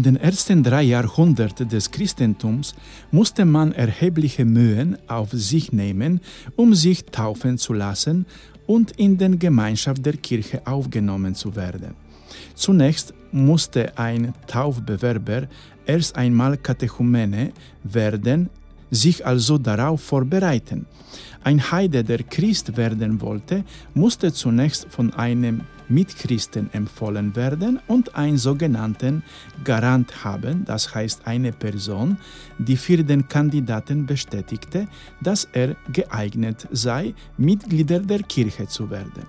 In den ersten drei Jahrhunderten des Christentums musste man erhebliche Mühen auf sich nehmen, um sich taufen zu lassen und in den Gemeinschaft der Kirche aufgenommen zu werden. Zunächst musste ein Taufbewerber erst einmal Katechumene werden, sich also darauf vorbereiten. Ein Heide, der Christ werden wollte, musste zunächst von einem Mitchristen empfohlen werden und einen sogenannten Garant haben, das heißt eine Person, die für den Kandidaten bestätigte, dass er geeignet sei, Mitglieder der Kirche zu werden.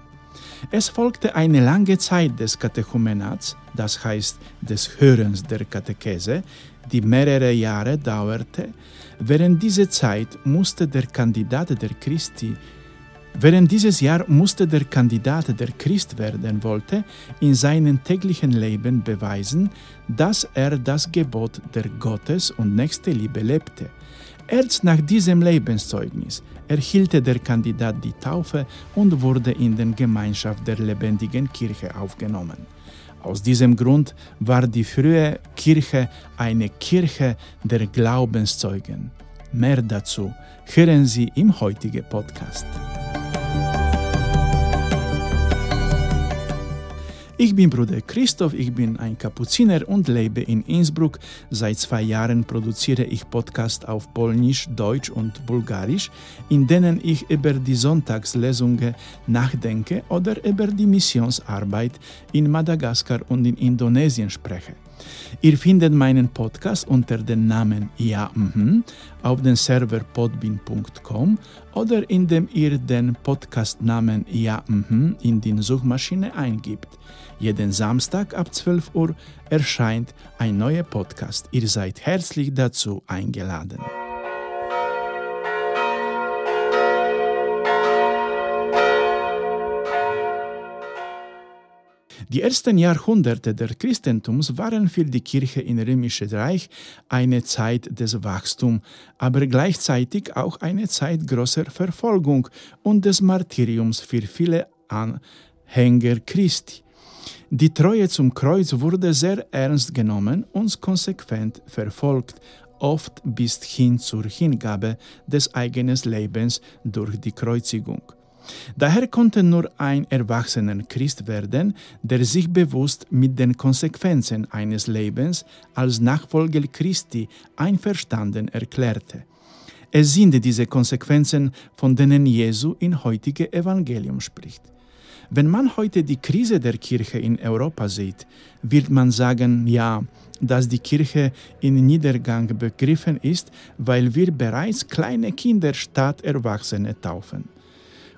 Es folgte eine lange Zeit des Katechumenats, das heißt des Hörens der Katechese, die mehrere Jahre dauerte. Während dieser Zeit musste der Kandidat der Christi Während dieses Jahr musste der Kandidat, der Christ werden wollte, in seinem täglichen Leben beweisen, dass er das Gebot der Gottes und nächste Liebe lebte. Erst nach diesem Lebenszeugnis erhielt der Kandidat die Taufe und wurde in die Gemeinschaft der lebendigen Kirche aufgenommen. Aus diesem Grund war die frühe Kirche eine Kirche der Glaubenszeugen. Mehr dazu hören Sie im heutigen Podcast. Ich bin Bruder Christoph, ich bin ein Kapuziner und lebe in Innsbruck. Seit zwei Jahren produziere ich Podcasts auf Polnisch, Deutsch und Bulgarisch, in denen ich über die Sonntagslesungen nachdenke oder über die Missionsarbeit in Madagaskar und in Indonesien spreche. Ihr findet meinen Podcast unter dem Namen Ja mhm auf dem Server podbean.com oder indem ihr den Podcastnamen Ja mhm in die Suchmaschine eingibt. Jeden Samstag ab 12 Uhr erscheint ein neuer Podcast. Ihr seid herzlich dazu eingeladen. Die ersten Jahrhunderte der Christentums waren für die Kirche im Römischen Reich eine Zeit des Wachstums, aber gleichzeitig auch eine Zeit großer Verfolgung und des Martyriums für viele Anhänger Christi. Die Treue zum Kreuz wurde sehr ernst genommen und konsequent verfolgt, oft bis hin zur Hingabe des eigenen Lebens durch die Kreuzigung. Daher konnte nur ein erwachsener Christ werden, der sich bewusst mit den Konsequenzen eines Lebens als Nachfolger Christi einverstanden erklärte. Es sind diese Konsequenzen, von denen Jesu in heutige Evangelium spricht. Wenn man heute die Krise der Kirche in Europa sieht, wird man sagen, ja, dass die Kirche in Niedergang begriffen ist, weil wir bereits kleine Kinder statt Erwachsene taufen.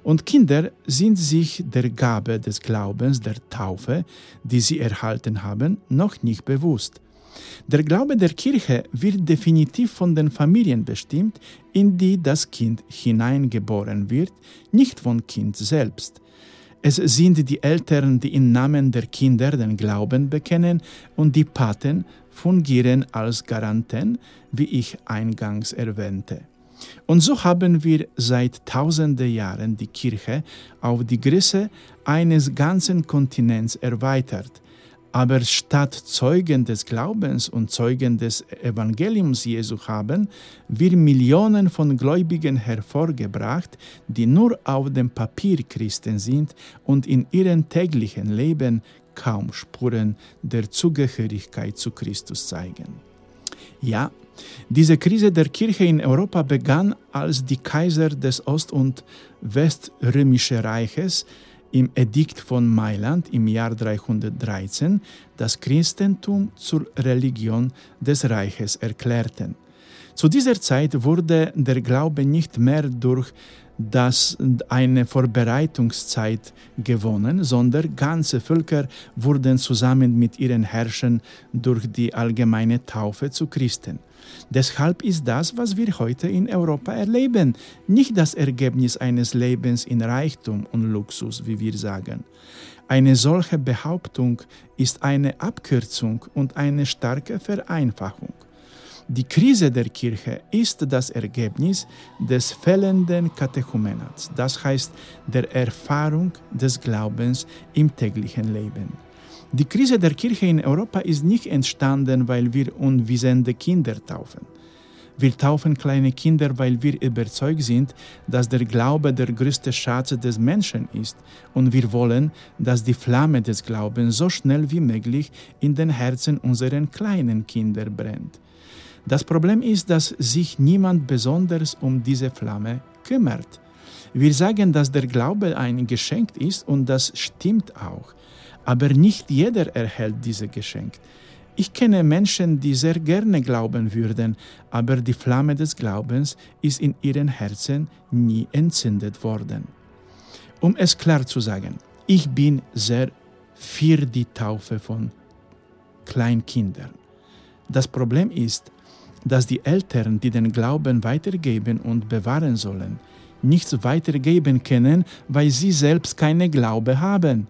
Und Kinder sind sich der Gabe des Glaubens, der Taufe, die sie erhalten haben, noch nicht bewusst. Der Glaube der Kirche wird definitiv von den Familien bestimmt, in die das Kind hineingeboren wird, nicht vom Kind selbst. Es sind die Eltern, die im Namen der Kinder den Glauben bekennen und die Paten fungieren als Garanten, wie ich eingangs erwähnte. Und so haben wir seit tausenden Jahren die Kirche auf die Größe eines ganzen Kontinents erweitert. Aber statt Zeugen des Glaubens und Zeugen des Evangeliums Jesu haben wir Millionen von Gläubigen hervorgebracht, die nur auf dem Papier Christen sind und in ihrem täglichen Leben kaum Spuren der Zugehörigkeit zu Christus zeigen. Ja, diese Krise der Kirche in Europa begann, als die Kaiser des Ost- und Weströmischen Reiches im Edikt von Mailand im Jahr 313 das Christentum zur Religion des Reiches erklärten. Zu dieser Zeit wurde der Glaube nicht mehr durch das eine Vorbereitungszeit gewonnen, sondern ganze Völker wurden zusammen mit ihren Herrschern durch die allgemeine Taufe zu Christen. Deshalb ist das, was wir heute in Europa erleben, nicht das Ergebnis eines Lebens in Reichtum und Luxus, wie wir sagen. Eine solche Behauptung ist eine Abkürzung und eine starke Vereinfachung. Die Krise der Kirche ist das Ergebnis des fehlenden Katechumenats, das heißt der Erfahrung des Glaubens im täglichen Leben. Die Krise der Kirche in Europa ist nicht entstanden, weil wir unwissende Kinder taufen. Wir taufen kleine Kinder, weil wir überzeugt sind, dass der Glaube der größte Schatz des Menschen ist und wir wollen, dass die Flamme des Glaubens so schnell wie möglich in den Herzen unserer kleinen Kinder brennt. Das Problem ist, dass sich niemand besonders um diese Flamme kümmert. Wir sagen, dass der Glaube ein Geschenk ist und das stimmt auch. Aber nicht jeder erhält dieses Geschenk. Ich kenne Menschen, die sehr gerne glauben würden, aber die Flamme des Glaubens ist in ihren Herzen nie entzündet worden. Um es klar zu sagen, ich bin sehr für die Taufe von Kleinkindern. Das Problem ist, dass die Eltern, die den Glauben weitergeben und bewahren sollen, nichts weitergeben können, weil sie selbst keine Glaube haben.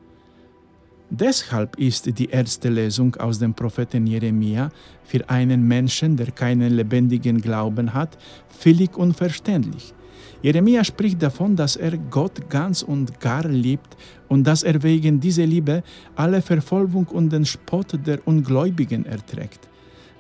Deshalb ist die erste Lesung aus dem Propheten Jeremia für einen Menschen, der keinen lebendigen Glauben hat, völlig unverständlich. Jeremia spricht davon, dass er Gott ganz und gar liebt und dass er wegen dieser Liebe alle Verfolgung und den Spott der Ungläubigen erträgt.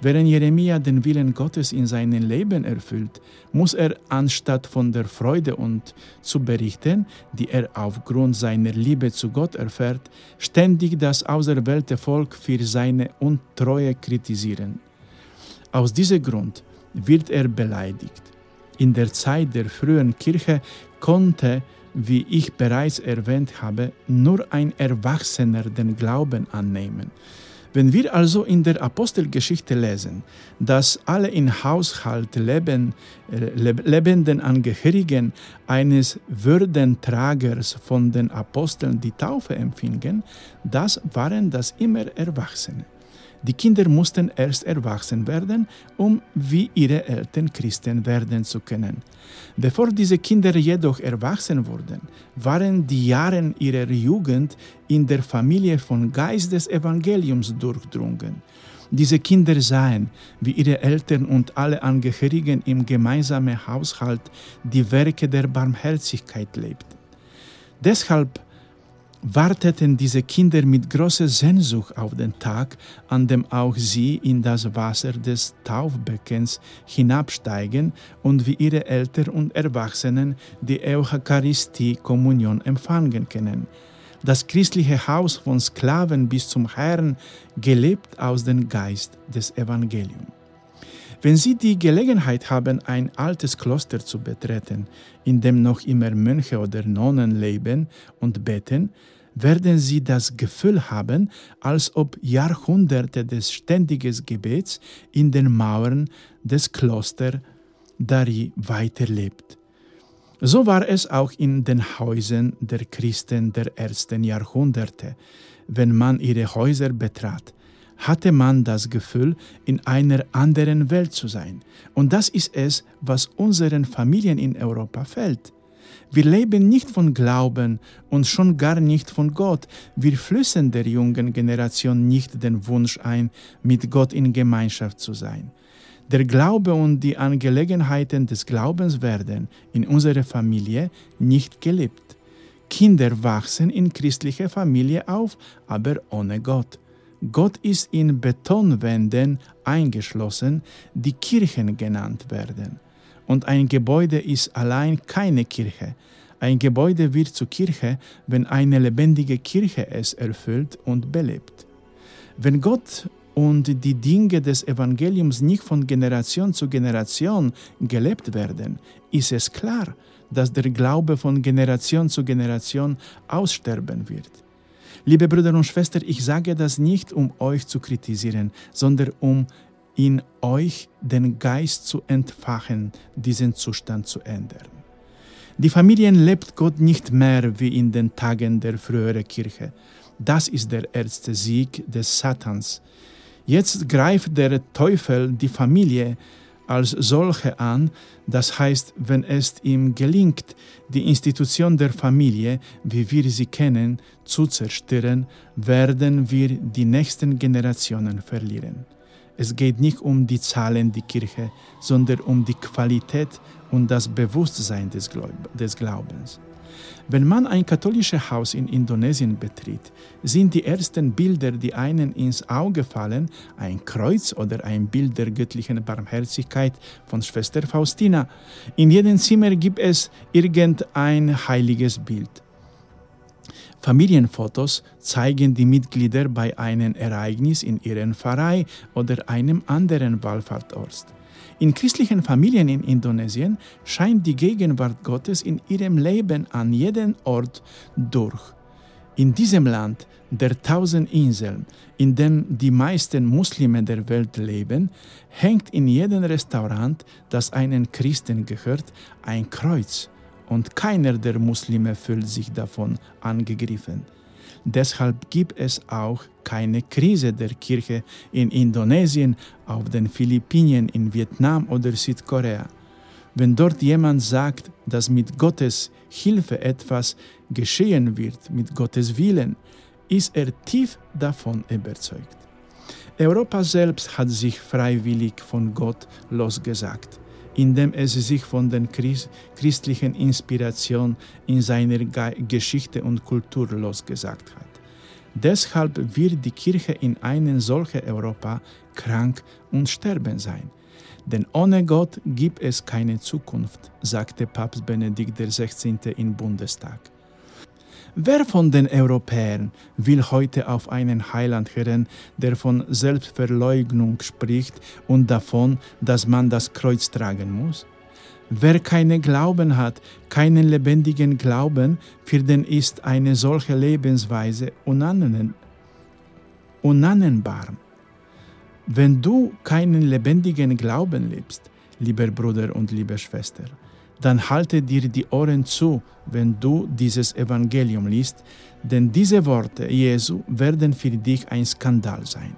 Während Jeremia den Willen Gottes in seinem Leben erfüllt, muss er anstatt von der Freude und zu berichten, die er aufgrund seiner Liebe zu Gott erfährt, ständig das auserwählte Volk für seine Untreue kritisieren. Aus diesem Grund wird er beleidigt. In der Zeit der frühen Kirche konnte, wie ich bereits erwähnt habe, nur ein Erwachsener den Glauben annehmen. Wenn wir also in der Apostelgeschichte lesen, dass alle im Haushalt leben, äh, lebenden Angehörigen eines Würdentragers von den Aposteln die Taufe empfingen, das waren das immer Erwachsene. Die Kinder mussten erst erwachsen werden, um wie ihre Eltern Christen werden zu können. Bevor diese Kinder jedoch erwachsen wurden, waren die Jahre ihrer Jugend in der Familie von Geist des Evangeliums durchdrungen. Diese Kinder sahen, wie ihre Eltern und alle Angehörigen im gemeinsamen Haushalt die Werke der Barmherzigkeit lebten. Deshalb warteten diese Kinder mit großer Sehnsucht auf den Tag, an dem auch sie in das Wasser des Taufbeckens hinabsteigen und wie ihre Eltern und Erwachsenen die Eucharistie-Kommunion empfangen können. Das christliche Haus von Sklaven bis zum Herrn gelebt aus dem Geist des Evangeliums. Wenn Sie die Gelegenheit haben, ein altes Kloster zu betreten, in dem noch immer Mönche oder Nonnen leben und beten, werden Sie das Gefühl haben, als ob Jahrhunderte des ständigen Gebets in den Mauern des Klosters darin weiterlebt. So war es auch in den Häusern der Christen der ersten Jahrhunderte. Wenn man ihre Häuser betrat, hatte man das Gefühl, in einer anderen Welt zu sein. Und das ist es, was unseren Familien in Europa fällt. Wir leben nicht von Glauben und schon gar nicht von Gott. Wir flüssen der jungen Generation nicht den Wunsch ein, mit Gott in Gemeinschaft zu sein. Der Glaube und die Angelegenheiten des Glaubens werden in unserer Familie nicht gelebt. Kinder wachsen in christlicher Familie auf, aber ohne Gott. Gott ist in Betonwänden eingeschlossen, die Kirchen genannt werden. Und ein Gebäude ist allein keine Kirche. Ein Gebäude wird zur Kirche, wenn eine lebendige Kirche es erfüllt und belebt. Wenn Gott und die Dinge des Evangeliums nicht von Generation zu Generation gelebt werden, ist es klar, dass der Glaube von Generation zu Generation aussterben wird. Liebe Brüder und Schwestern, ich sage das nicht, um euch zu kritisieren, sondern um in euch den Geist zu entfachen, diesen Zustand zu ändern. Die Familien lebt Gott nicht mehr wie in den Tagen der früheren Kirche. Das ist der erste Sieg des Satans. Jetzt greift der Teufel die Familie als solche an, das heißt, wenn es ihm gelingt, die Institution der Familie, wie wir sie kennen, zu zerstören, werden wir die nächsten Generationen verlieren. Es geht nicht um die Zahlen der Kirche, sondern um die Qualität und das Bewusstsein des, Glaubens. Wenn man ein katholisches Haus in Indonesien betritt, sind die ersten Bilder, die einen ins Auge fallen, ein Kreuz oder ein Bild der göttlichen Barmherzigkeit von Schwester Faustina. In jedem Zimmer gibt es irgendein heiliges Bild. Familienfotos zeigen die Mitglieder bei einem Ereignis in ihrem Pfarrei oder einem anderen Wallfahrtort. In christlichen Familien in Indonesien scheint die Gegenwart Gottes in ihrem Leben an jedem Ort durch. In diesem Land der tausend Inseln, in dem die meisten Muslime der Welt leben, hängt in jedem Restaurant, das einen Christen gehört, ein Kreuz und keiner der Muslime fühlt sich davon angegriffen. Deshalb gibt es auch keine Krise der Kirche in Indonesien, auf den Philippinen, in Vietnam oder Südkorea. Wenn dort jemand sagt, dass mit Gottes Hilfe etwas geschehen wird, mit Gottes Willen, ist er tief davon überzeugt. Europa selbst hat sich freiwillig von Gott losgesagt indem es sich von der christlichen Inspiration in seiner Geschichte und Kultur losgesagt hat. Deshalb wird die Kirche in einem solchen Europa krank und sterben sein. Denn ohne Gott gibt es keine Zukunft, sagte Papst Benedikt XVI. im Bundestag. Wer von den Europäern will heute auf einen Heiland hören, der von Selbstverleugnung spricht und davon, dass man das Kreuz tragen muss? Wer keinen Glauben hat, keinen lebendigen Glauben, für den ist eine solche Lebensweise unannehmbar. Wenn du keinen lebendigen Glauben lebst, lieber Bruder und liebe Schwester, dann halte dir die Ohren zu, wenn du dieses Evangelium liest, denn diese Worte Jesu werden für dich ein Skandal sein.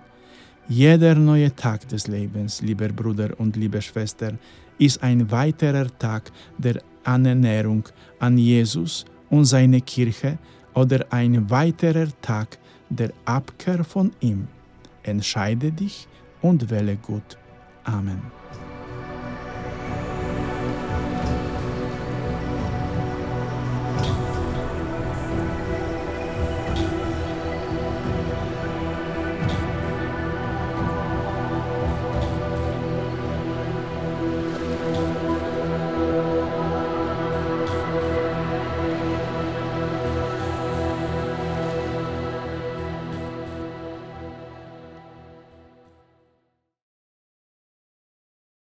Jeder neue Tag des Lebens, lieber Bruder und liebe Schwester, ist ein weiterer Tag der Annäherung an Jesus und seine Kirche oder ein weiterer Tag der Abkehr von ihm. Entscheide dich und wähle gut. Amen.